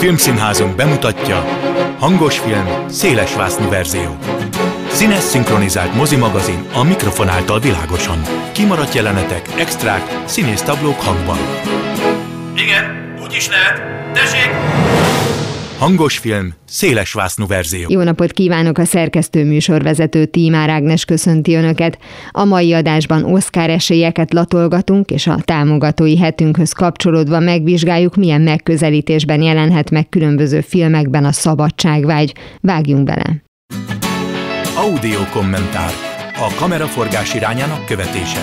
Filmszínházunk bemutatja hangos film, széles vásznú verzió. Színes szinkronizált mozimagazin a mikrofon által világosan. Kimaradt jelenetek, extrák, színész tablók hangban. Igen, úgy is lehet. Hangos film, széles vásznú verzió. Jó napot kívánok a szerkesztő műsorvezető Tímár Ágnes köszönti Önöket. A mai adásban Oscar esélyeket latolgatunk, és a támogatói hetünkhöz kapcsolódva megvizsgáljuk, milyen megközelítésben jelenhet meg különböző filmekben a szabadságvágy. Vágjunk bele! Audio kommentár. A kameraforgás irányának követése.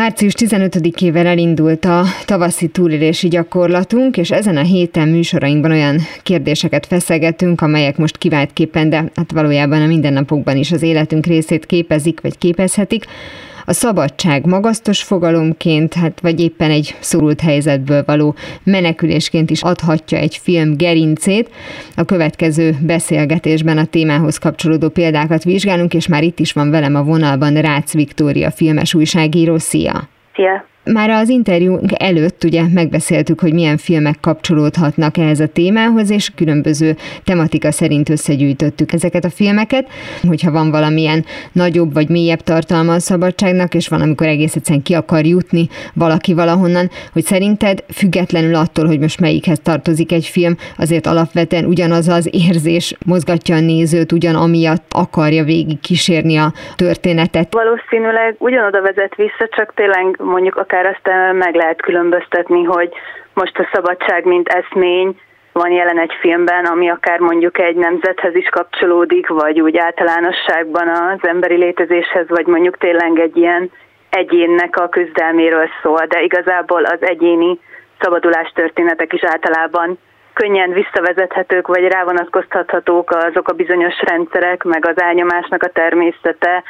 Március 15-ével elindult a tavaszi túlélési gyakorlatunk, és ezen a héten műsorainkban olyan kérdéseket feszegetünk, amelyek most kiváltképpen, de hát valójában a mindennapokban is az életünk részét képezik, vagy képezhetik a szabadság magasztos fogalomként, hát vagy éppen egy szorult helyzetből való menekülésként is adhatja egy film gerincét. A következő beszélgetésben a témához kapcsolódó példákat vizsgálunk, és már itt is van velem a vonalban Rácz Viktória filmes újságíró. Szia! Szia! Már az interjúnk előtt ugye megbeszéltük, hogy milyen filmek kapcsolódhatnak ehhez a témához, és különböző tematika szerint összegyűjtöttük ezeket a filmeket, hogyha van valamilyen nagyobb vagy mélyebb tartalma a szabadságnak, és van, amikor egész egyszerűen ki akar jutni valaki valahonnan, hogy szerinted függetlenül attól, hogy most melyikhez tartozik egy film, azért alapvetően ugyanaz az érzés mozgatja a nézőt, ugyan amiatt akarja végig kísérni a történetet. Valószínűleg ugyanoda vezet vissza, csak tényleg mondjuk akár akár azt meg lehet különböztetni, hogy most a szabadság, mint eszmény van jelen egy filmben, ami akár mondjuk egy nemzethez is kapcsolódik, vagy úgy általánosságban az emberi létezéshez, vagy mondjuk tényleg egy ilyen egyénnek a küzdelméről szól, de igazából az egyéni szabadulás történetek is általában könnyen visszavezethetők, vagy rávonatkoztathatók azok a bizonyos rendszerek, meg az elnyomásnak a természete,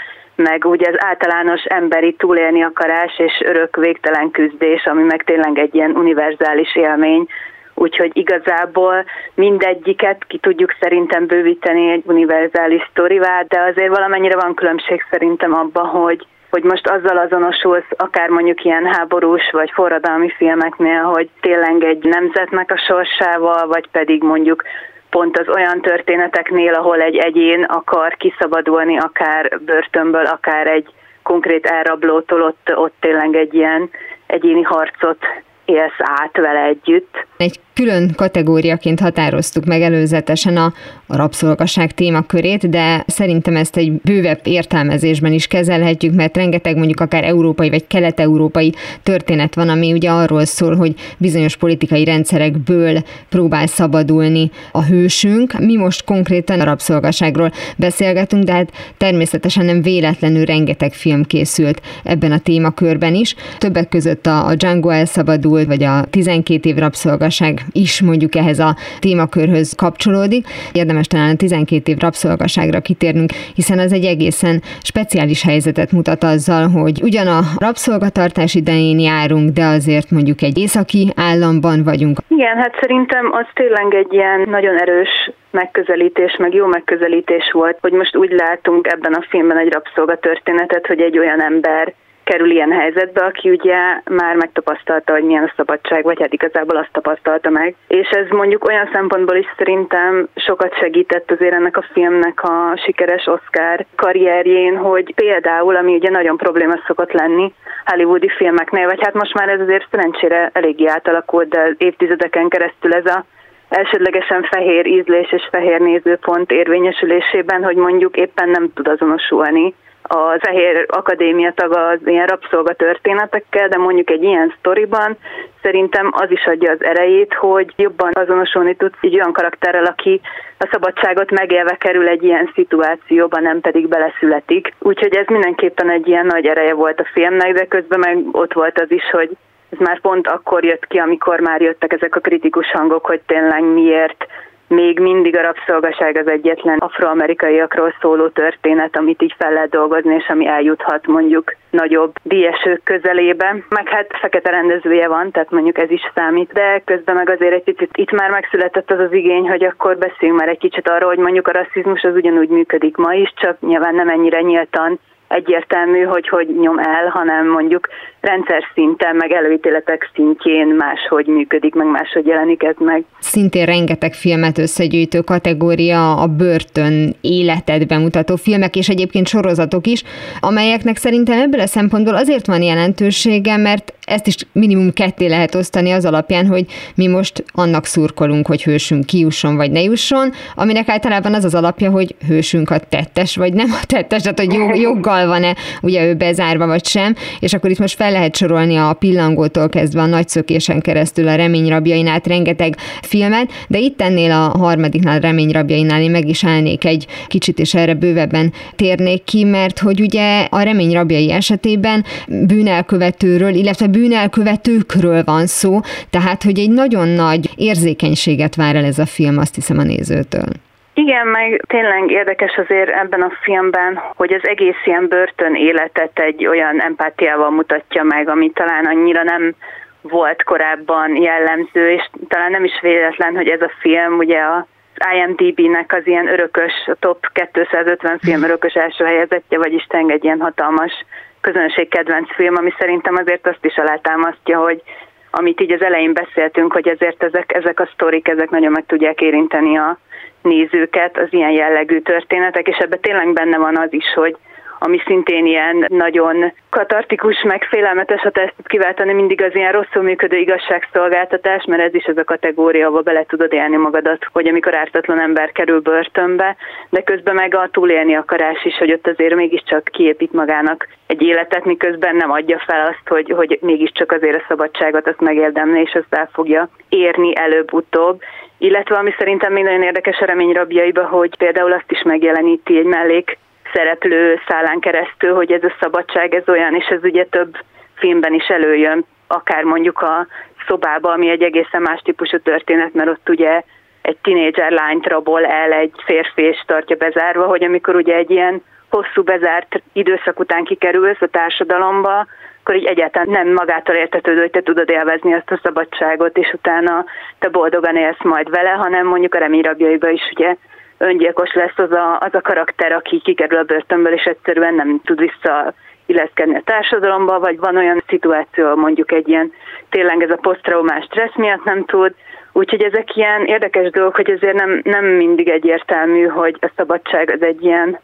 meg ugye az általános emberi túlélni akarás és örök végtelen küzdés, ami meg tényleg egy ilyen univerzális élmény, úgyhogy igazából mindegyiket ki tudjuk szerintem bővíteni egy univerzális sztorivá, de azért valamennyire van különbség szerintem abban, hogy hogy most azzal azonosulsz, akár mondjuk ilyen háborús vagy forradalmi filmeknél, hogy tényleg egy nemzetnek a sorsával, vagy pedig mondjuk pont az olyan történeteknél, ahol egy egyén akar kiszabadulni akár börtönből, akár egy konkrét elrablótól, ott, ott tényleg egy ilyen egyéni harcot élsz át vele együtt. Egy külön kategóriaként határoztuk meg előzetesen a, a rabszolgaság témakörét, de szerintem ezt egy bővebb értelmezésben is kezelhetjük, mert rengeteg mondjuk akár európai vagy kelet-európai történet van, ami ugye arról szól, hogy bizonyos politikai rendszerekből próbál szabadulni a hősünk. Mi most konkrétan a rabszolgaságról beszélgetünk, de hát természetesen nem véletlenül rengeteg film készült ebben a témakörben is. Többek között a, Django elszabadult, vagy a 12 év rabszolgaság is mondjuk ehhez a témakörhöz kapcsolódik. Érdemes talán a 12 év rabszolgaságra kitérnünk, hiszen az egy egészen speciális helyzetet mutat azzal, hogy ugyan a rabszolgatartás idején járunk, de azért mondjuk egy északi államban vagyunk. Igen, hát szerintem az tényleg egy ilyen nagyon erős megközelítés, meg jó megközelítés volt, hogy most úgy látunk ebben a filmben egy rabszolgatörténetet, hogy egy olyan ember kerül ilyen helyzetbe, aki ugye már megtapasztalta, hogy milyen a szabadság, vagy hát igazából azt tapasztalta meg. És ez mondjuk olyan szempontból is szerintem sokat segített azért ennek a filmnek a sikeres Oscar karrierjén, hogy például, ami ugye nagyon probléma szokott lenni hollywoodi filmeknél, vagy hát most már ez azért szerencsére eléggé átalakult, de évtizedeken keresztül ez a elsődlegesen fehér ízlés és fehér nézőpont érvényesülésében, hogy mondjuk éppen nem tud azonosulni a Zehér Akadémia taga az ilyen rabszolga történetekkel, de mondjuk egy ilyen sztoriban szerintem az is adja az erejét, hogy jobban azonosulni tudsz egy olyan karakterrel, aki a szabadságot megélve kerül egy ilyen szituációba, nem pedig beleszületik. Úgyhogy ez mindenképpen egy ilyen nagy ereje volt a filmnek, de közben meg ott volt az is, hogy ez már pont akkor jött ki, amikor már jöttek ezek a kritikus hangok, hogy tényleg miért még mindig a rabszolgaság az egyetlen afroamerikaiakról szóló történet, amit így fel lehet dolgozni, és ami eljuthat mondjuk nagyobb díjesők közelébe. Meg hát fekete rendezője van, tehát mondjuk ez is számít, de közben meg azért egy picit itt már megszületett az az igény, hogy akkor beszéljünk már egy kicsit arról, hogy mondjuk a rasszizmus az ugyanúgy működik ma is, csak nyilván nem ennyire nyíltan egyértelmű, hogy hogy nyom el, hanem mondjuk rendszer szinten, meg előítéletek szintjén máshogy működik, meg máshogy jelenik ez meg. Szintén rengeteg filmet összegyűjtő kategória a börtön életet bemutató filmek, és egyébként sorozatok is, amelyeknek szerintem ebből a szempontból azért van jelentősége, mert ezt is minimum ketté lehet osztani az alapján, hogy mi most annak szurkolunk, hogy hősünk kijusson vagy ne jusson, aminek általában az az alapja, hogy hősünk a tettes vagy nem a tettes, tehát hogy jog, joggal van-e ugye ő bezárva vagy sem, és akkor itt most fel lehet sorolni a pillangótól kezdve a nagyszökésen keresztül a reményrabjain át rengeteg filmet, de itt ennél a harmadiknál reményrabjainál én meg is állnék egy kicsit, és erre bővebben térnék ki, mert hogy ugye a reményrabjai esetében bűnelkövetőről, illetve bűnelkövetőkről van szó, tehát hogy egy nagyon nagy érzékenységet vár el ez a film, azt hiszem a nézőtől. Igen, meg tényleg érdekes azért ebben a filmben, hogy az egész ilyen börtön életet egy olyan empátiával mutatja meg, ami talán annyira nem volt korábban jellemző, és talán nem is véletlen, hogy ez a film ugye a IMDB-nek az ilyen örökös, a top 250 film örökös első helyezettje, vagyis tényleg egy ilyen hatalmas közönség kedvenc film, ami szerintem azért azt is alátámasztja, hogy amit így az elején beszéltünk, hogy ezért ezek, ezek a sztorik, ezek nagyon meg tudják érinteni a nézőket, az ilyen jellegű történetek, és ebben tényleg benne van az is, hogy ami szintén ilyen nagyon katartikus, meg félelmetes, ha ezt kiváltani, mindig az ilyen rosszul működő igazságszolgáltatás, mert ez is az a kategória, ahol bele tudod élni magadat, hogy amikor ártatlan ember kerül börtönbe, de közben meg a túlélni akarás is, hogy ott azért mégiscsak kiépít magának egy életet, miközben nem adja fel azt, hogy, hogy mégiscsak azért a szabadságot azt megérdemli, és azt el fogja érni előbb-utóbb. Illetve ami szerintem még nagyon érdekes a remény rabjaiba, hogy például azt is megjeleníti egy mellék szereplő szállán keresztül, hogy ez a szabadság, ez olyan, és ez ugye több filmben is előjön, akár mondjuk a szobába, ami egy egészen más típusú történet, mert ott ugye egy tinédzser lányt rabol el egy férfi és tartja bezárva, hogy amikor ugye egy ilyen hosszú bezárt időszak után kikerülsz a társadalomba, akkor így egyáltalán nem magától értetődő, hogy te tudod élvezni azt a szabadságot, és utána te boldogan élsz majd vele, hanem mondjuk a reményrabjaiba is ugye öngyilkos lesz az a, az a karakter, aki kikerül a börtönből, és egyszerűen nem tud vissza illeszkedni a társadalomba, vagy van olyan szituáció, mondjuk egy ilyen tényleg ez a posztraumás stressz miatt nem tud, Úgyhogy ezek ilyen érdekes dolgok, hogy ezért nem, nem mindig egyértelmű, hogy a szabadság az egy ilyen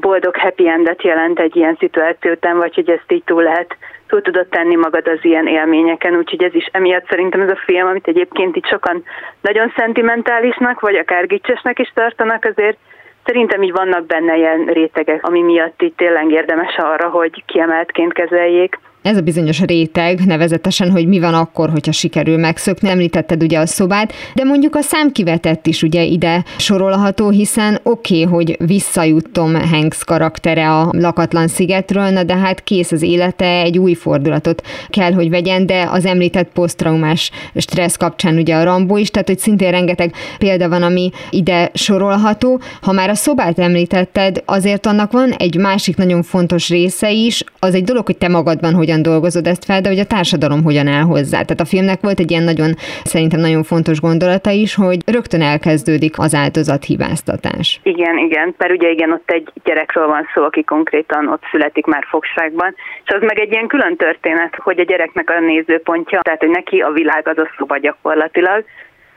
boldog happy endet jelent egy ilyen szituáció után, vagy hogy ezt így túl lehet, túl tudod tenni magad az ilyen élményeken, úgyhogy ez is emiatt szerintem ez a film, amit egyébként itt sokan nagyon szentimentálisnak, vagy akár gicsesnek is tartanak, azért szerintem így vannak benne ilyen rétegek, ami miatt itt tényleg érdemes arra, hogy kiemeltként kezeljék ez a bizonyos réteg, nevezetesen, hogy mi van akkor, hogyha sikerül megszökni. Említetted ugye a szobát, de mondjuk a számkivetett is ugye ide sorolható, hiszen oké, okay, hogy visszajut Tom Hanks karaktere a lakatlan szigetről, na de hát kész az élete, egy új fordulatot kell, hogy vegyen, de az említett posztraumás stressz kapcsán ugye a Rambó is, tehát hogy szintén rengeteg példa van, ami ide sorolható. Ha már a szobát említetted, azért annak van egy másik nagyon fontos része is, az egy dolog, hogy te magadban hogyan hogyan dolgozod ezt fel, de hogy a társadalom hogyan áll hozzá. Tehát a filmnek volt egy ilyen nagyon, szerintem nagyon fontos gondolata is, hogy rögtön elkezdődik az áldozat hibáztatás. Igen, igen, mert ugye igen, ott egy gyerekről van szó, aki konkrétan ott születik már fogságban, és az meg egy ilyen külön történet, hogy a gyereknek a nézőpontja, tehát hogy neki a világ az a szoba gyakorlatilag,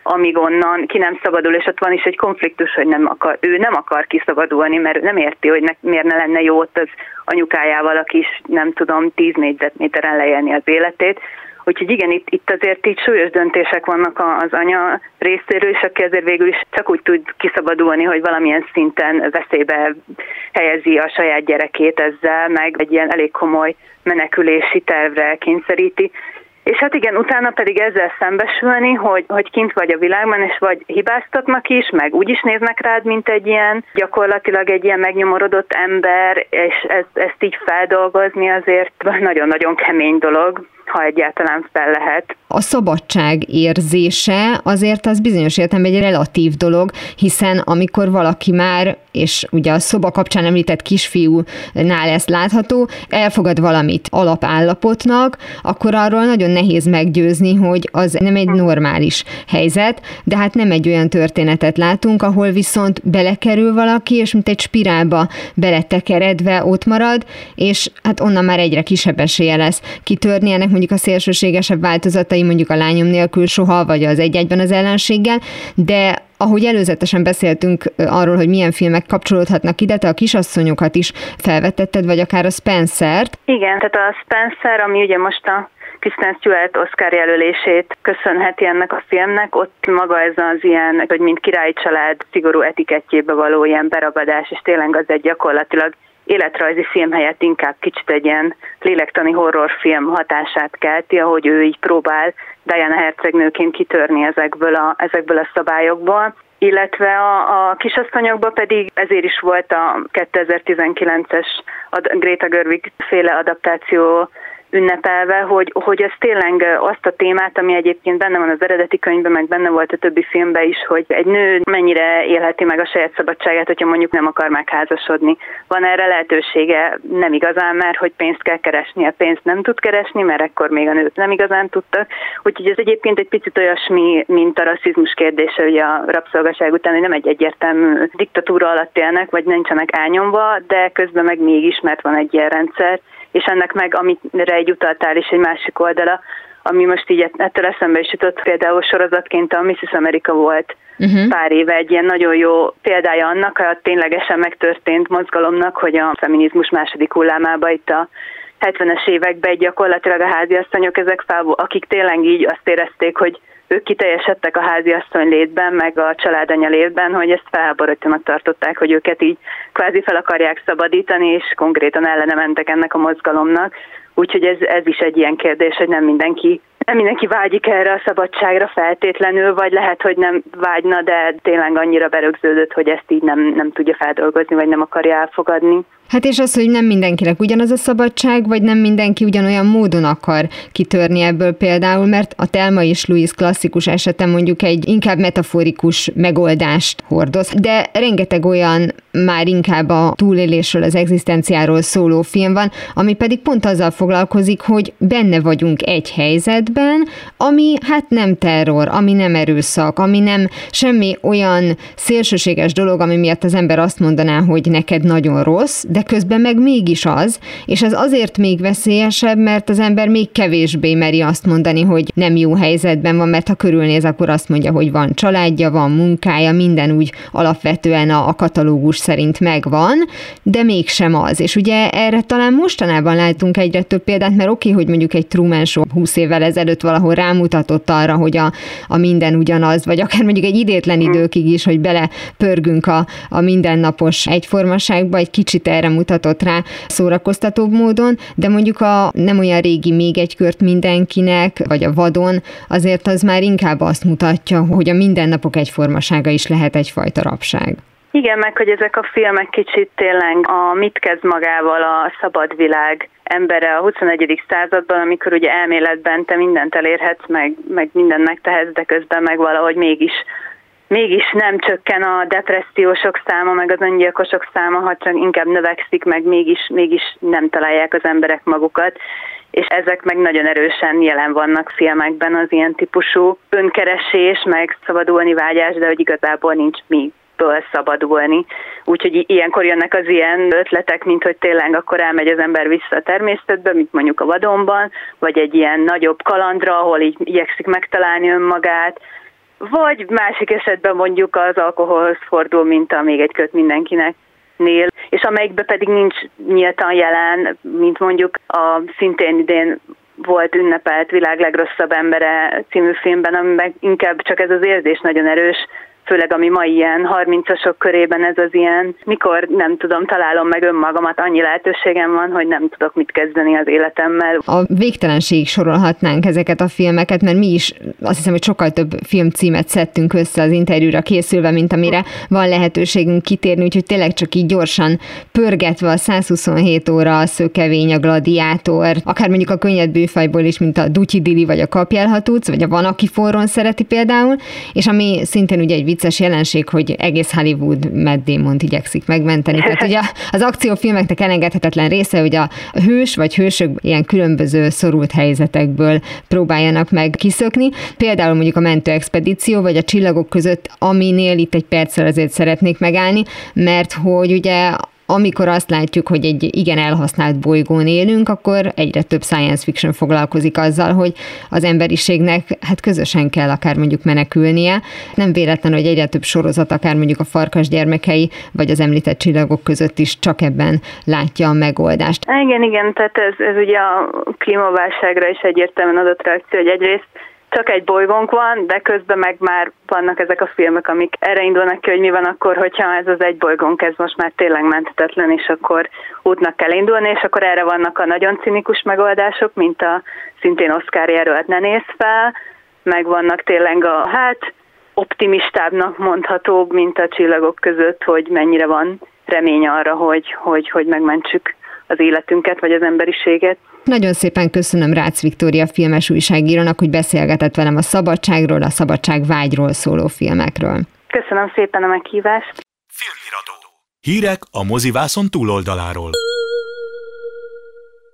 amíg onnan ki nem szabadul, és ott van is egy konfliktus, hogy nem akar, ő nem akar kiszabadulni, mert nem érti, hogy ne, miért ne lenne jó ott az anyukájával, aki is nem tudom, 10 négyzetméteren lejelni az életét. Úgyhogy igen, itt, itt azért így súlyos döntések vannak az anya részéről, és aki azért végül is csak úgy tud kiszabadulni, hogy valamilyen szinten veszélybe helyezi a saját gyerekét ezzel, meg egy ilyen elég komoly menekülési tervre kényszeríti. És hát igen, utána pedig ezzel szembesülni, hogy, hogy kint vagy a világban, és vagy hibáztatnak is, meg úgy is néznek rád, mint egy ilyen, gyakorlatilag egy ilyen megnyomorodott ember, és ezt, ezt így feldolgozni azért nagyon-nagyon kemény dolog ha egyáltalán fel lehet. A szabadság érzése azért az bizonyos értelemben egy relatív dolog, hiszen amikor valaki már, és ugye a szoba kapcsán említett kisfiúnál ezt látható, elfogad valamit alapállapotnak, akkor arról nagyon nehéz meggyőzni, hogy az nem egy normális helyzet, de hát nem egy olyan történetet látunk, ahol viszont belekerül valaki, és mint egy spirálba beletekeredve ott marad, és hát onnan már egyre kisebb esélye lesz kitörni, ennek mondjuk a szélsőségesebb változatai mondjuk a lányom nélkül soha, vagy az egy-egyben az ellenséggel, de ahogy előzetesen beszéltünk arról, hogy milyen filmek kapcsolódhatnak ide, te a kisasszonyokat is felvetetted, vagy akár a Spencer-t. Igen, tehát a Spencer, ami ugye most a Kristen Stewart Oscar jelölését köszönheti ennek a filmnek, ott maga ez az ilyen, hogy mint királyi család szigorú etikettjébe való ilyen beragadás, és tényleg az egy gyakorlatilag életrajzi film helyett inkább kicsit egy ilyen lélektani horrorfilm hatását kelti, ahogy ő így próbál Diana hercegnőként kitörni ezekből a, ezekből a szabályokból. Illetve a, a kisasszonyokban pedig ezért is volt a 2019-es Greta Gerwig féle adaptáció ünnepelve, hogy, hogy ez tényleg azt a témát, ami egyébként benne van az eredeti könyvben, meg benne volt a többi filmben is, hogy egy nő mennyire élheti meg a saját szabadságát, hogyha mondjuk nem akar megházasodni. Van erre lehetősége? Nem igazán, mert hogy pénzt kell keresni, a pénzt nem tud keresni, mert ekkor még a nőt nem igazán tudtak. Úgyhogy ez egyébként egy picit olyasmi, mint a rasszizmus kérdése, hogy a rabszolgaság után hogy nem egy egyértelmű diktatúra alatt élnek, vagy nincsenek elnyomva, de közben meg mégis, mert van egy ilyen rendszer, és ennek meg, amire egy utaltál is egy másik oldala, ami most így ettől eszembe is jutott, például sorozatként a Mrs. America volt uh-huh. pár éve egy ilyen nagyon jó példája annak, a ténylegesen megtörtént mozgalomnak, hogy a feminizmus második hullámába itt a 70-es években gyakorlatilag a háziasszonyok ezek fel, akik tényleg így azt érezték, hogy ők kiteljesedtek a háziasszony létben, meg a családanya létben, hogy ezt felháborítónak tartották, hogy őket így kvázi fel akarják szabadítani, és konkrétan ellene mentek ennek a mozgalomnak. Úgyhogy ez, ez is egy ilyen kérdés, hogy nem mindenki nem mindenki vágyik erre a szabadságra feltétlenül, vagy lehet, hogy nem vágyna, de tényleg annyira berögződött, hogy ezt így nem, nem tudja feldolgozni, vagy nem akarja elfogadni. Hát és az, hogy nem mindenkinek ugyanaz a szabadság, vagy nem mindenki ugyanolyan módon akar kitörni ebből például, mert a Telma és Louis klasszikus esete mondjuk egy inkább metaforikus megoldást hordoz, de rengeteg olyan már inkább a túlélésről, az egzisztenciáról szóló film van, ami pedig pont azzal foglalkozik, hogy benne vagyunk egy helyzetben, ami hát nem terror, ami nem erőszak, ami nem semmi olyan szélsőséges dolog, ami miatt az ember azt mondaná, hogy neked nagyon rossz, de közben meg mégis az, és ez azért még veszélyesebb, mert az ember még kevésbé meri azt mondani, hogy nem jó helyzetben van, mert ha körülnéz, akkor azt mondja, hogy van családja, van munkája, minden úgy alapvetően a, katalógus szerint megvan, de mégsem az. És ugye erre talán mostanában látunk egyre több példát, mert oké, hogy mondjuk egy Truman Show 20 évvel ezelőtt valahol rámutatott arra, hogy a, a minden ugyanaz, vagy akár mondjuk egy idétlen időkig is, hogy bele pörgünk a, a mindennapos egyformaságba, egy kicsit erre mutatott rá szórakoztatóbb módon, de mondjuk a nem olyan régi még egy kört mindenkinek, vagy a vadon, azért az már inkább azt mutatja, hogy a mindennapok egyformasága is lehet egyfajta rabság. Igen, meg hogy ezek a filmek kicsit tényleg a mit kezd magával a szabad világ embere a 21. században, amikor ugye elméletben te mindent elérhetsz, meg, meg mindent megtehetsz, de közben meg valahogy mégis mégis nem csökken a depressziósok száma, meg az öngyilkosok száma, ha csak inkább növekszik, meg mégis, mégis nem találják az emberek magukat és ezek meg nagyon erősen jelen vannak filmekben, az ilyen típusú önkeresés, meg szabadulni vágyás, de hogy igazából nincs mi szabadulni. Úgyhogy ilyenkor jönnek az ilyen ötletek, mint hogy tényleg akkor elmegy az ember vissza a természetbe, mint mondjuk a vadonban, vagy egy ilyen nagyobb kalandra, ahol így igyekszik megtalálni önmagát, vagy másik esetben mondjuk az alkoholhoz fordul, mint a még egy köt mindenkinek nél, és amelyikben pedig nincs nyíltan jelen, mint mondjuk a szintén idén volt ünnepelt világ legrosszabb embere című filmben, amiben inkább csak ez az érzés nagyon erős, főleg ami ma ilyen 30-asok körében ez az ilyen, mikor nem tudom, találom meg önmagamat, annyi lehetőségem van, hogy nem tudok mit kezdeni az életemmel. A végtelenség sorolhatnánk ezeket a filmeket, mert mi is azt hiszem, hogy sokkal több filmcímet szedtünk össze az interjúra készülve, mint amire van lehetőségünk kitérni, úgyhogy tényleg csak így gyorsan pörgetve a 127 óra, a szökevény, a gladiátor, akár mondjuk a könnyed bőfajból is, mint a Dutyi Dili, vagy a Kapjelhatúc, vagy a Van, aki forron szereti például, és ami szintén ugye egy vicces jelenség, hogy egész Hollywood Matt Damon igyekszik megmenteni. Tehát ugye az akciófilmeknek elengedhetetlen része, hogy a hős vagy hősök ilyen különböző szorult helyzetekből próbáljanak meg kiszökni. Például mondjuk a mentőexpedíció, vagy a csillagok között, aminél itt egy perccel azért szeretnék megállni, mert hogy ugye amikor azt látjuk, hogy egy igen elhasznált bolygón élünk, akkor egyre több science fiction foglalkozik azzal, hogy az emberiségnek hát közösen kell akár mondjuk menekülnie. Nem véletlen, hogy egyre több sorozat, akár mondjuk a farkas gyermekei, vagy az említett csillagok között is csak ebben látja a megoldást. Igen, igen, tehát ez, ez ugye a klímaválságra is egyértelműen adott reakció, hogy egyrészt csak egy bolygónk van, de közben meg már vannak ezek a filmek, amik erre indulnak ki, hogy mi van akkor, hogyha ez az egy bolygónk, ez most már tényleg menthetetlen, és akkor útnak kell indulni, és akkor erre vannak a nagyon cinikus megoldások, mint a szintén Oscar jelölt Ne néz fel, meg vannak tényleg a hát optimistábbnak mondhatóbb, mint a csillagok között, hogy mennyire van remény arra, hogy, hogy, hogy megmentsük az életünket, vagy az emberiséget. Nagyon szépen köszönöm Rácz Viktória filmes újságírónak, hogy beszélgetett velem a szabadságról, a szabadság vágyról szóló filmekről. Köszönöm szépen a meghívást. Filmiradó. Hírek a mozivászon túloldaláról.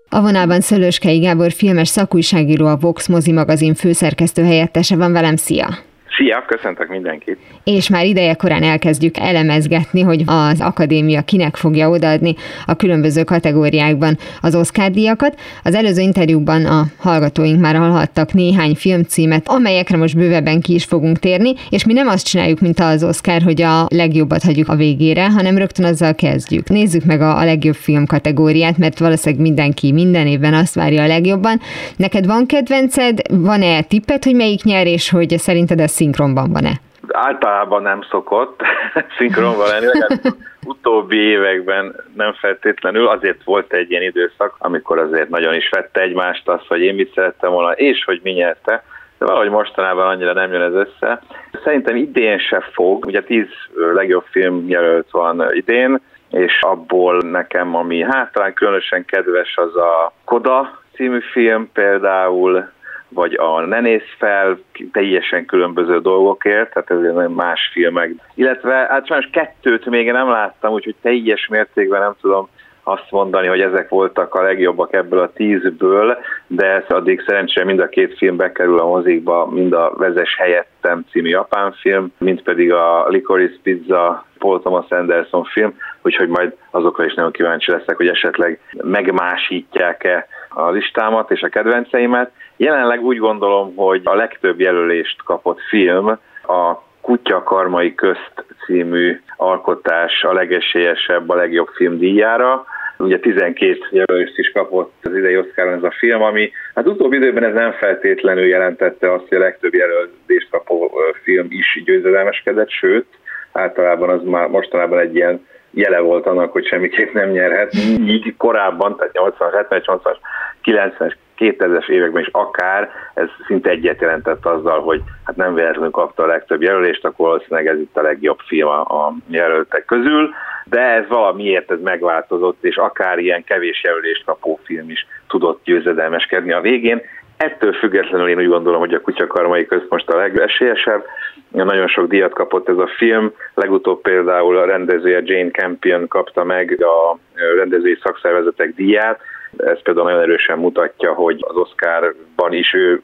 A vonalban Szölőskei Gábor filmes szakújságíró, a Vox mozi magazin főszerkesztő helyettese van velem. Szia! Szia, köszöntök mindenkit! És már ideje korán elkezdjük elemezgetni, hogy az akadémia kinek fogja odaadni a különböző kategóriákban az Oscar díjakat. Az előző interjúban a hallgatóink már hallhattak néhány filmcímet, amelyekre most bővebben ki is fogunk térni, és mi nem azt csináljuk, mint az Oscar, hogy a legjobbat hagyjuk a végére, hanem rögtön azzal kezdjük. Nézzük meg a, a legjobb film kategóriát, mert valószínűleg mindenki minden évben azt várja a legjobban. Neked van kedvenced, van-e tippet, hogy melyik nyer, és hogy szerinted ez szinkronban van-e? Általában nem szokott szinkronban lenni, legalább utóbbi években nem feltétlenül, azért volt egy ilyen időszak, amikor azért nagyon is vette egymást azt, hogy én mit szerettem volna, és hogy mi nyerte, de valahogy mostanában annyira nem jön ez össze. Szerintem idén se fog, ugye tíz legjobb film jelölt van idén, és abból nekem, ami hát talán különösen kedves, az a Koda című film például, vagy a Ne nézz fel, teljesen különböző dolgokért, tehát ez más filmek. Illetve hát sajnos kettőt még nem láttam, úgyhogy teljes mértékben nem tudom azt mondani, hogy ezek voltak a legjobbak ebből a tízből, de ez addig szerencsére mind a két film bekerül a mozikba, mind a Vezes helyettem című japán film, mint pedig a Licorice Pizza Paul Thomas Anderson film, úgyhogy majd azokra is nagyon kíváncsi leszek, hogy esetleg megmásítják-e a listámat és a kedvenceimet. Jelenleg úgy gondolom, hogy a legtöbb jelölést kapott film a Kutya Karmai Közt című alkotás a legesélyesebb a legjobb film díjára. Ugye 12 jelölést is kapott az idei Oscaron ez a film, ami hát utóbbi időben ez nem feltétlenül jelentette azt, hogy a legtöbb jelölést kapó film is győzedelmeskedett, sőt, általában az már mostanában egy ilyen jele volt annak, hogy semmiképp nem nyerhet. Így korábban, tehát 80 70 80 90-es, 2000-es években is akár, ez szinte egyet jelentett azzal, hogy hát nem véletlenül kapta a legtöbb jelölést, akkor valószínűleg ez itt a legjobb film a jelöltek közül, de ez valamiért ez megváltozott, és akár ilyen kevés jelölést kapó film is tudott győzedelmeskedni a végén. Ettől függetlenül én úgy gondolom, hogy a Kutyakarmai Közt most a legesélyesebb. Nagyon sok díjat kapott ez a film. Legutóbb például a rendezője Jane Campion kapta meg a rendezői szakszervezetek díját. Ez például nagyon erősen mutatja, hogy az Oscarban is ő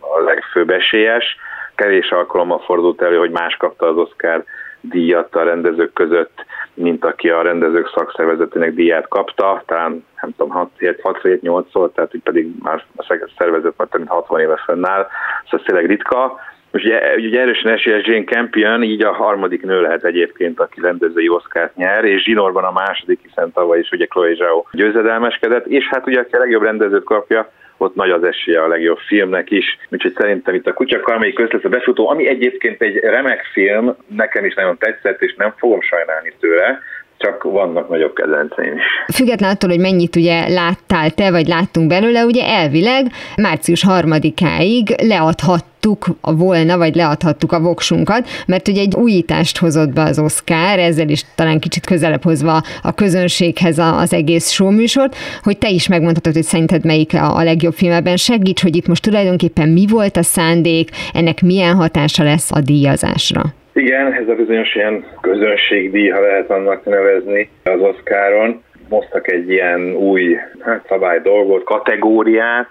a legfőbb esélyes. Kevés alkalommal fordult elő, hogy más kapta az Oscar díjat a rendezők között, mint aki a rendezők szakszervezetének díját kapta, talán nem tudom, 6-7-8-szor, tehát így pedig már a szervezet már több mint 60 éve fennáll, szóval tényleg ritka. Ugye, ugye erősen esélyes Jane Campion, így a harmadik nő lehet egyébként, aki rendezői oszkárt nyer, és Zsinórban a második, hiszen tavaly is ugye Chloe Zhao győzedelmeskedett, és hát ugye aki a legjobb rendezőt kapja, ott nagy az esélye a legjobb filmnek is, úgyhogy szerintem itt a Kutya Karmai közt lesz a befutó, ami egyébként egy remek film, nekem is nagyon tetszett, és nem fogom sajnálni tőle, csak vannak nagyobb kedvenceim is. Független attól, hogy mennyit ugye láttál te, vagy láttunk belőle, ugye elvileg március harmadikáig leadhat a volna, vagy leadhattuk a voksunkat, mert ugye egy újítást hozott be az Oscar, ezzel is talán kicsit közelebb hozva a közönséghez az egész showműsort, hogy te is megmondhatod, hogy szerinted melyik a legjobb filmben. Segíts, hogy itt most tulajdonképpen mi volt a szándék, ennek milyen hatása lesz a díjazásra. Igen, ez a bizonyos ilyen közönségdíj, ha lehet annak nevezni az Oscaron. Moztak egy ilyen új hát, szabály dolgot, kategóriát.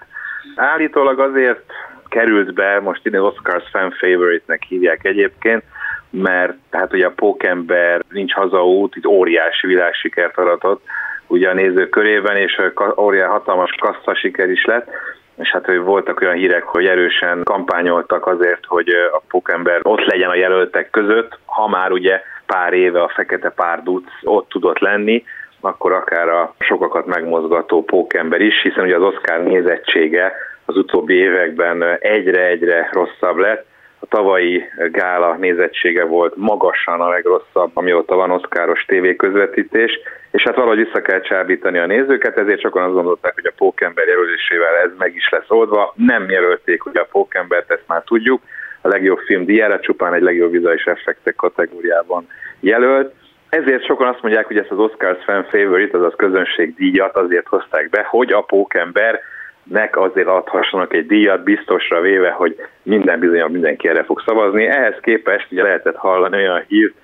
Állítólag azért került be, most ide Oscars fan favorite-nek hívják egyébként, mert hát ugye a Pókember nincs hazaút, itt óriási világsikert aratott, ugye a nézők körében, és óriás hatalmas kassza siker is lett, és hát hogy voltak olyan hírek, hogy erősen kampányoltak azért, hogy a Pókember ott legyen a jelöltek között, ha már ugye pár éve a Fekete Párduc ott tudott lenni, akkor akár a sokakat megmozgató pókember is, hiszen ugye az Oscar nézettsége az utóbbi években egyre-egyre rosszabb lett, a tavalyi gála nézettsége volt magasan a legrosszabb, amióta van oszkáros tévéközvetítés, és hát valahogy vissza kell csábítani a nézőket, ezért sokan azt gondolták, hogy a pókember jelölésével ez meg is lesz oldva. Nem jelölték ugye a pókembert, ezt már tudjuk. A legjobb film díjára csupán egy legjobb vizuális effektek kategóriában jelölt. Ezért sokan azt mondják, hogy ezt az Oscars fan favorite, azaz közönség díjat azért hozták be, hogy a pókember nek azért adhassanak egy díjat, biztosra véve, hogy minden bizony mindenki erre fog szavazni. Ehhez képest ugye lehetett hallani olyan hírt,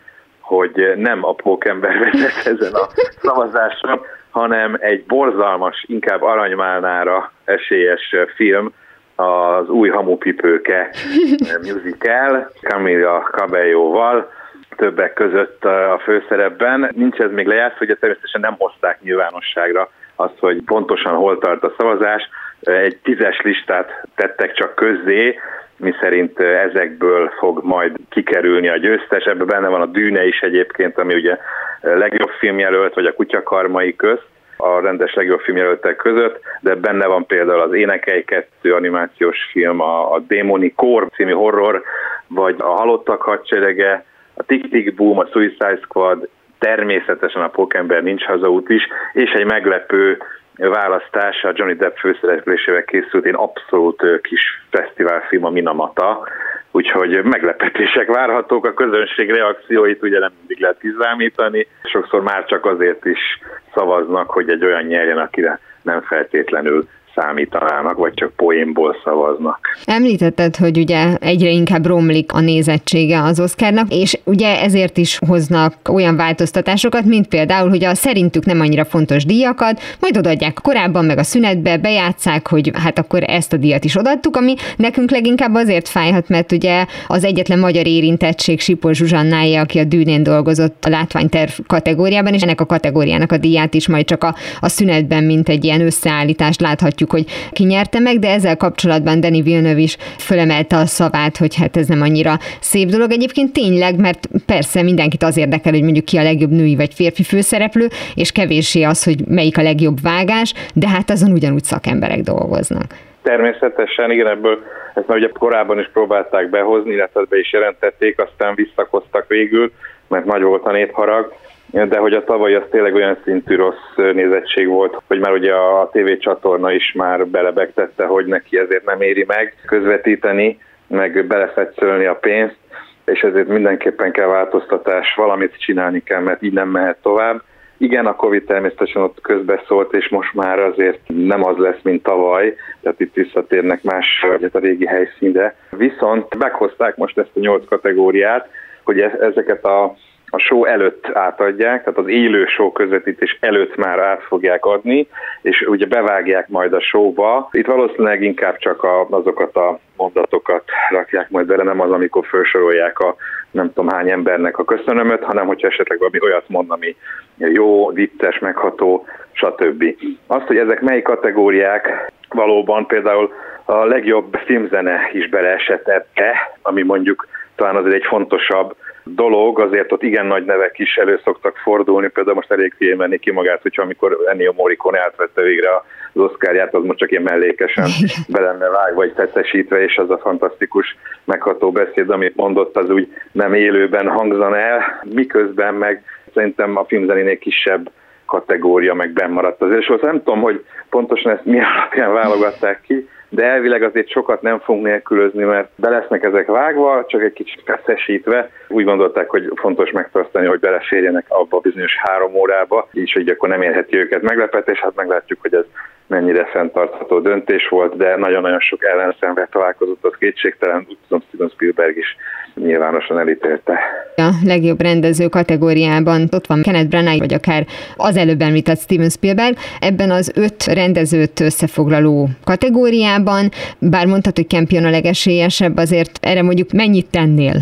hogy nem a pókember vezet ezen a szavazáson, hanem egy borzalmas, inkább aranymálnára esélyes film, az új hamupipőke musical, Camilla Cabello-val, többek között a főszerepben. Nincs ez még lejátszva, hogy természetesen nem hozták nyilvánosságra azt, hogy pontosan hol tart a szavazás. Egy tízes listát tettek csak közzé, mi szerint ezekből fog majd kikerülni a győztes. Ebben benne van a Dűne is egyébként, ami ugye legjobb filmjelölt, vagy a Kutyakarmai közt a rendes legjobb filmjelöltek között, de benne van például az Énekelj 2 animációs film, a, a Démoni Kor című horror, vagy a Halottak hadserege, a Tick Tick Boom, a Suicide Squad, természetesen a Pókember nincs hazaút is, és egy meglepő választása Johnny Depp főszereplésével készült én abszolút kis fesztiválfilm a Minamata, úgyhogy meglepetések várhatók, a közönség reakcióit ugye nem mindig lehet kizámítani, sokszor már csak azért is szavaznak, hogy egy olyan nyerjen, akire nem feltétlenül számítanának, vagy csak poénból szavaznak. Említetted, hogy ugye egyre inkább romlik a nézettsége az Oscarnak, és ugye ezért is hoznak olyan változtatásokat, mint például, hogy a szerintük nem annyira fontos díjakat, majd odaadják korábban, meg a szünetbe, bejátszák, hogy hát akkor ezt a díjat is odaadtuk, ami nekünk leginkább azért fájhat, mert ugye az egyetlen magyar érintettség Sipol Zsuzsannája, aki a Dűnén dolgozott a látványterv kategóriában, és ennek a kategóriának a díját is majd csak a, a szünetben, mint egy ilyen összeállítást láthatjuk tudjuk, hogy ki nyerte meg, de ezzel kapcsolatban Danny Villeneuve is fölemelte a szavát, hogy hát ez nem annyira szép dolog. Egyébként tényleg, mert persze mindenkit az érdekel, hogy mondjuk ki a legjobb női vagy férfi főszereplő, és kevéssé az, hogy melyik a legjobb vágás, de hát azon ugyanúgy szakemberek dolgoznak. Természetesen, igen, ebből ezt már ugye korábban is próbálták behozni, illetve be is jelentették, aztán visszakoztak végül, mert nagy volt a népharag de hogy a tavaly az tényleg olyan szintű rossz nézettség volt, hogy már ugye a TV csatorna is már belebegtette, hogy neki ezért nem éri meg közvetíteni, meg belefetszölni a pénzt, és ezért mindenképpen kell változtatás, valamit csinálni kell, mert így nem mehet tovább. Igen, a Covid természetesen ott közbeszólt, és most már azért nem az lesz, mint tavaly, tehát itt visszatérnek más, a régi helyszínre. Viszont meghozták most ezt a nyolc kategóriát, hogy e- ezeket a a show előtt átadják, tehát az élő show közvetítés előtt már át fogják adni, és ugye bevágják majd a showba. Itt valószínűleg inkább csak a, azokat a mondatokat rakják majd bele, nem az, amikor felsorolják a nem tudom hány embernek a köszönömöt, hanem hogyha esetleg valami olyat mond, ami jó, vicces, megható, stb. Azt, hogy ezek mely kategóriák valóban például a legjobb filmzene is beleesett ebbe, ami mondjuk talán azért egy fontosabb dolog, azért ott igen nagy nevek is elő szoktak fordulni, például most elég kiemelni ki magát, hogyha amikor Ennio Morricone átvette végre az Oscarját, az most csak ilyen mellékesen be lenne vágva, vagy tetesítve, és az a fantasztikus, megható beszéd, amit mondott, az úgy nem élőben hangzan el, miközben meg szerintem a filmzenénél kisebb kategória meg bennmaradt azért, és nem tudom, hogy pontosan ezt mi alapján válogatták ki, de elvileg azért sokat nem fogunk nélkülözni, mert be lesznek ezek vágva, csak egy kicsit feszesítve. Úgy gondolták, hogy fontos megtartani, hogy beleférjenek abba a bizonyos három órába, így hogy akkor nem érheti őket meglepetés, hát meglátjuk, hogy ez mennyire fenntartható döntés volt, de nagyon-nagyon sok ellenszemre találkozott, az kétségtelen, úgy tudom Steven Spielberg is nyilvánosan elítélte. A legjobb rendező kategóriában ott van Kenneth Branagh, vagy akár az előbb említett Steven Spielberg. Ebben az öt rendezőt összefoglaló kategóriában, bár mondhatod, hogy Campion a legesélyesebb, azért erre mondjuk mennyit tennél?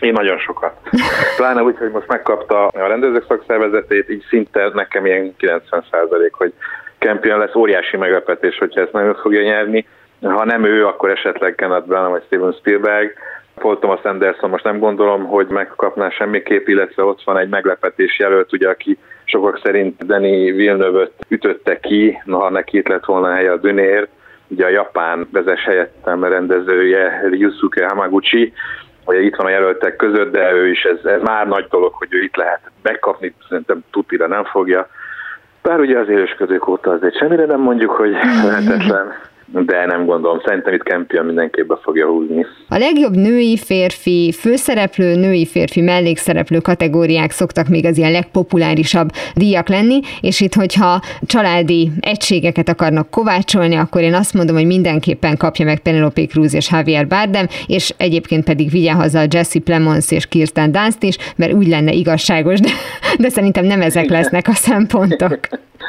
Én nagyon sokat. Pláne úgy, hogy most megkapta a rendezők szakszervezetét, így szinte nekem ilyen 90 százalék, hogy Campion lesz óriási meglepetés, hogyha ezt nem fogja nyerni. Ha nem ő, akkor esetleg Kenneth Branagh vagy Steven Spielberg. Paul Thomas Anderson most nem gondolom, hogy megkapná semmiképp, illetve ott van egy meglepetés jelölt, ugye, aki sokak szerint Danny Villeneuve-öt ütötte ki, ha neki itt lett volna helye a Dünér, ugye a japán vezes helyettem rendezője Ryusuke Hamaguchi, hogy itt van a jelöltek között, de ő is, ez, ez már nagy dolog, hogy ő itt lehet megkapni, szerintem tutira nem fogja. Bár ugye az élősködők óta azért semmire nem mondjuk, hogy lehetetlen de nem gondolom. Szerintem itt Campion mindenképp be fogja húzni. A legjobb női, férfi, főszereplő, női, férfi, mellékszereplő kategóriák szoktak még az ilyen legpopulárisabb díjak lenni, és itt, hogyha családi egységeket akarnak kovácsolni, akkor én azt mondom, hogy mindenképpen kapja meg Penelope Cruz és Javier Bardem, és egyébként pedig vigye haza Jesse Plemons és Kirsten Dunst is, mert úgy lenne igazságos, de, de szerintem nem ezek lesznek a szempontok.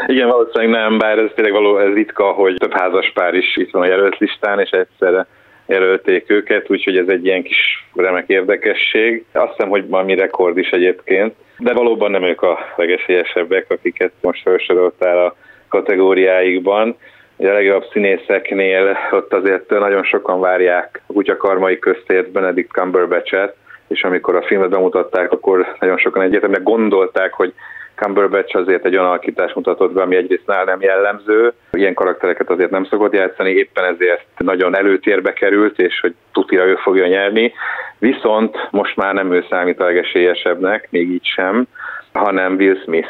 Igen, valószínűleg nem, bár ez tényleg való, ez ritka, hogy több házas pár is itt van a jelölt listán, és egyszerre jelölték őket, úgyhogy ez egy ilyen kis remek érdekesség. Azt hiszem, hogy valami rekord is egyébként, de valóban nem ők a legesélyesebbek, akiket most felsoroltál a kategóriáikban. Ugye a legjobb színészeknél ott azért nagyon sokan várják a kutyakarmai köztért Benedict Cumberbatch-et, és amikor a filmet bemutatták, akkor nagyon sokan egyértelműen gondolták, hogy Cumberbatch azért egy olyan alakítást mutatott be, ami egyrészt nál nem jellemző. Ilyen karaktereket azért nem szokott játszani, éppen ezért nagyon előtérbe került, és hogy tutira ő fogja nyerni. Viszont most már nem ő számít a legesélyesebbnek, még így sem, hanem Will Smith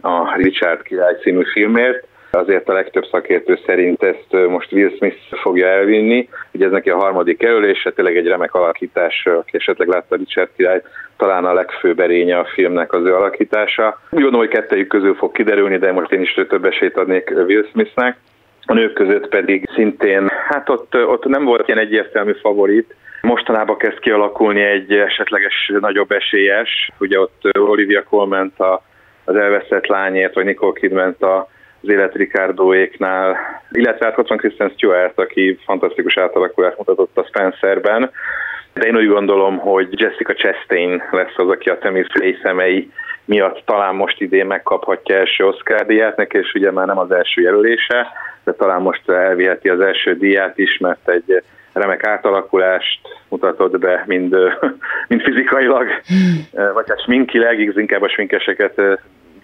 a Richard király című filmért azért a legtöbb szakértő szerint ezt most Will Smith fogja elvinni. Ugye ez neki a harmadik kerülése, tényleg egy remek alakítás, aki esetleg látta Richard király, talán a legfőbb erénye a filmnek az ő alakítása. Úgy gondolom, hogy kettejük közül fog kiderülni, de most én is több esélyt adnék Will Smithnek. A nők között pedig szintén, hát ott, ott nem volt ilyen egyértelmű favorit, Mostanában kezd kialakulni egy esetleges nagyobb esélyes. Ugye ott Olivia Colman az elveszett lányért, vagy Nicole Kidman a az élet Ricardoéknál, illetve hát ott van Kristen Stewart, aki fantasztikus átalakulást mutatott a Spencerben, de én úgy gondolom, hogy Jessica Chastain lesz az, aki a Temi szemei miatt talán most idén megkaphatja első Oscar díját, neki és ugye már nem az első jelölése, de talán most elviheti az első díját is, mert egy remek átalakulást mutatott be, mind, mind fizikailag, vagy hát sminkileg, inkább a sminkeseket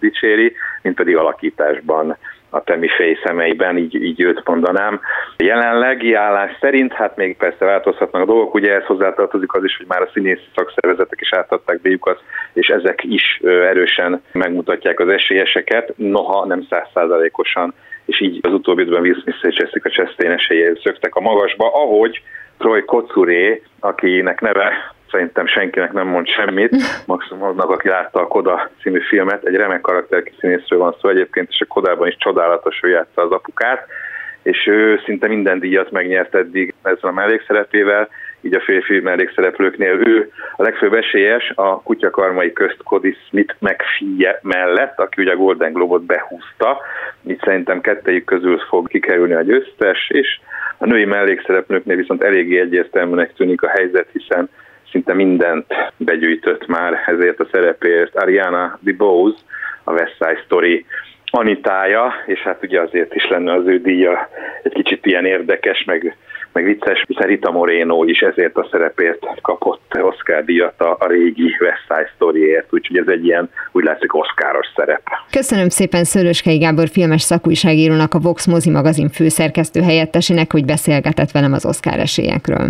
dicséri, mint pedig alakításban a Temi Fej szemeiben, így, így őt mondanám. Jelenlegi állás szerint, hát még persze változhatnak a dolgok, ugye ez hozzátartozik az is, hogy már a színész szakszervezetek is átadták béjukat, és ezek is erősen megmutatják az esélyeseket, noha nem százszázalékosan, és így az utóbbi időben Will Smith és esélyei szöktek a magasba, ahogy Troy Kocuré, akinek neve szerintem senkinek nem mond semmit, maximum aznak, aki látta a Koda című filmet, egy remek karakterkiszínészről van szó egyébként, és a Kodában is csodálatos, hogy játsza az apukát, és ő szinte minden díjat megnyert eddig ezzel a mellékszerepével, így a férfi mellékszereplőknél. Ő a legfőbb esélyes a kutyakarmai közt Cody Smith megfie mellett, aki ugye a Golden Globot behúzta, így szerintem kettejük közül fog kikerülni a győztes, és a női mellékszereplőknél viszont eléggé egyértelműnek tűnik a helyzet, hiszen szinte mindent begyűjtött már ezért a szerepért. Ariana DeBose, a West Side Story Anitája, és hát ugye azért is lenne az ő díja egy kicsit ilyen érdekes, meg, meg vicces, hiszen Rita Moreno is ezért a szerepért kapott Oscar díjat a, régi West Side Storyért, úgyhogy ez egy ilyen, úgy látszik, oszkáros szerep. Köszönöm szépen Szöröskei Gábor filmes szakújságírónak, a Vox mozi magazin főszerkesztő helyettesének, hogy beszélgetett velem az Oscar esélyekről.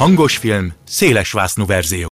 Hangos film, széles vásznú verzió.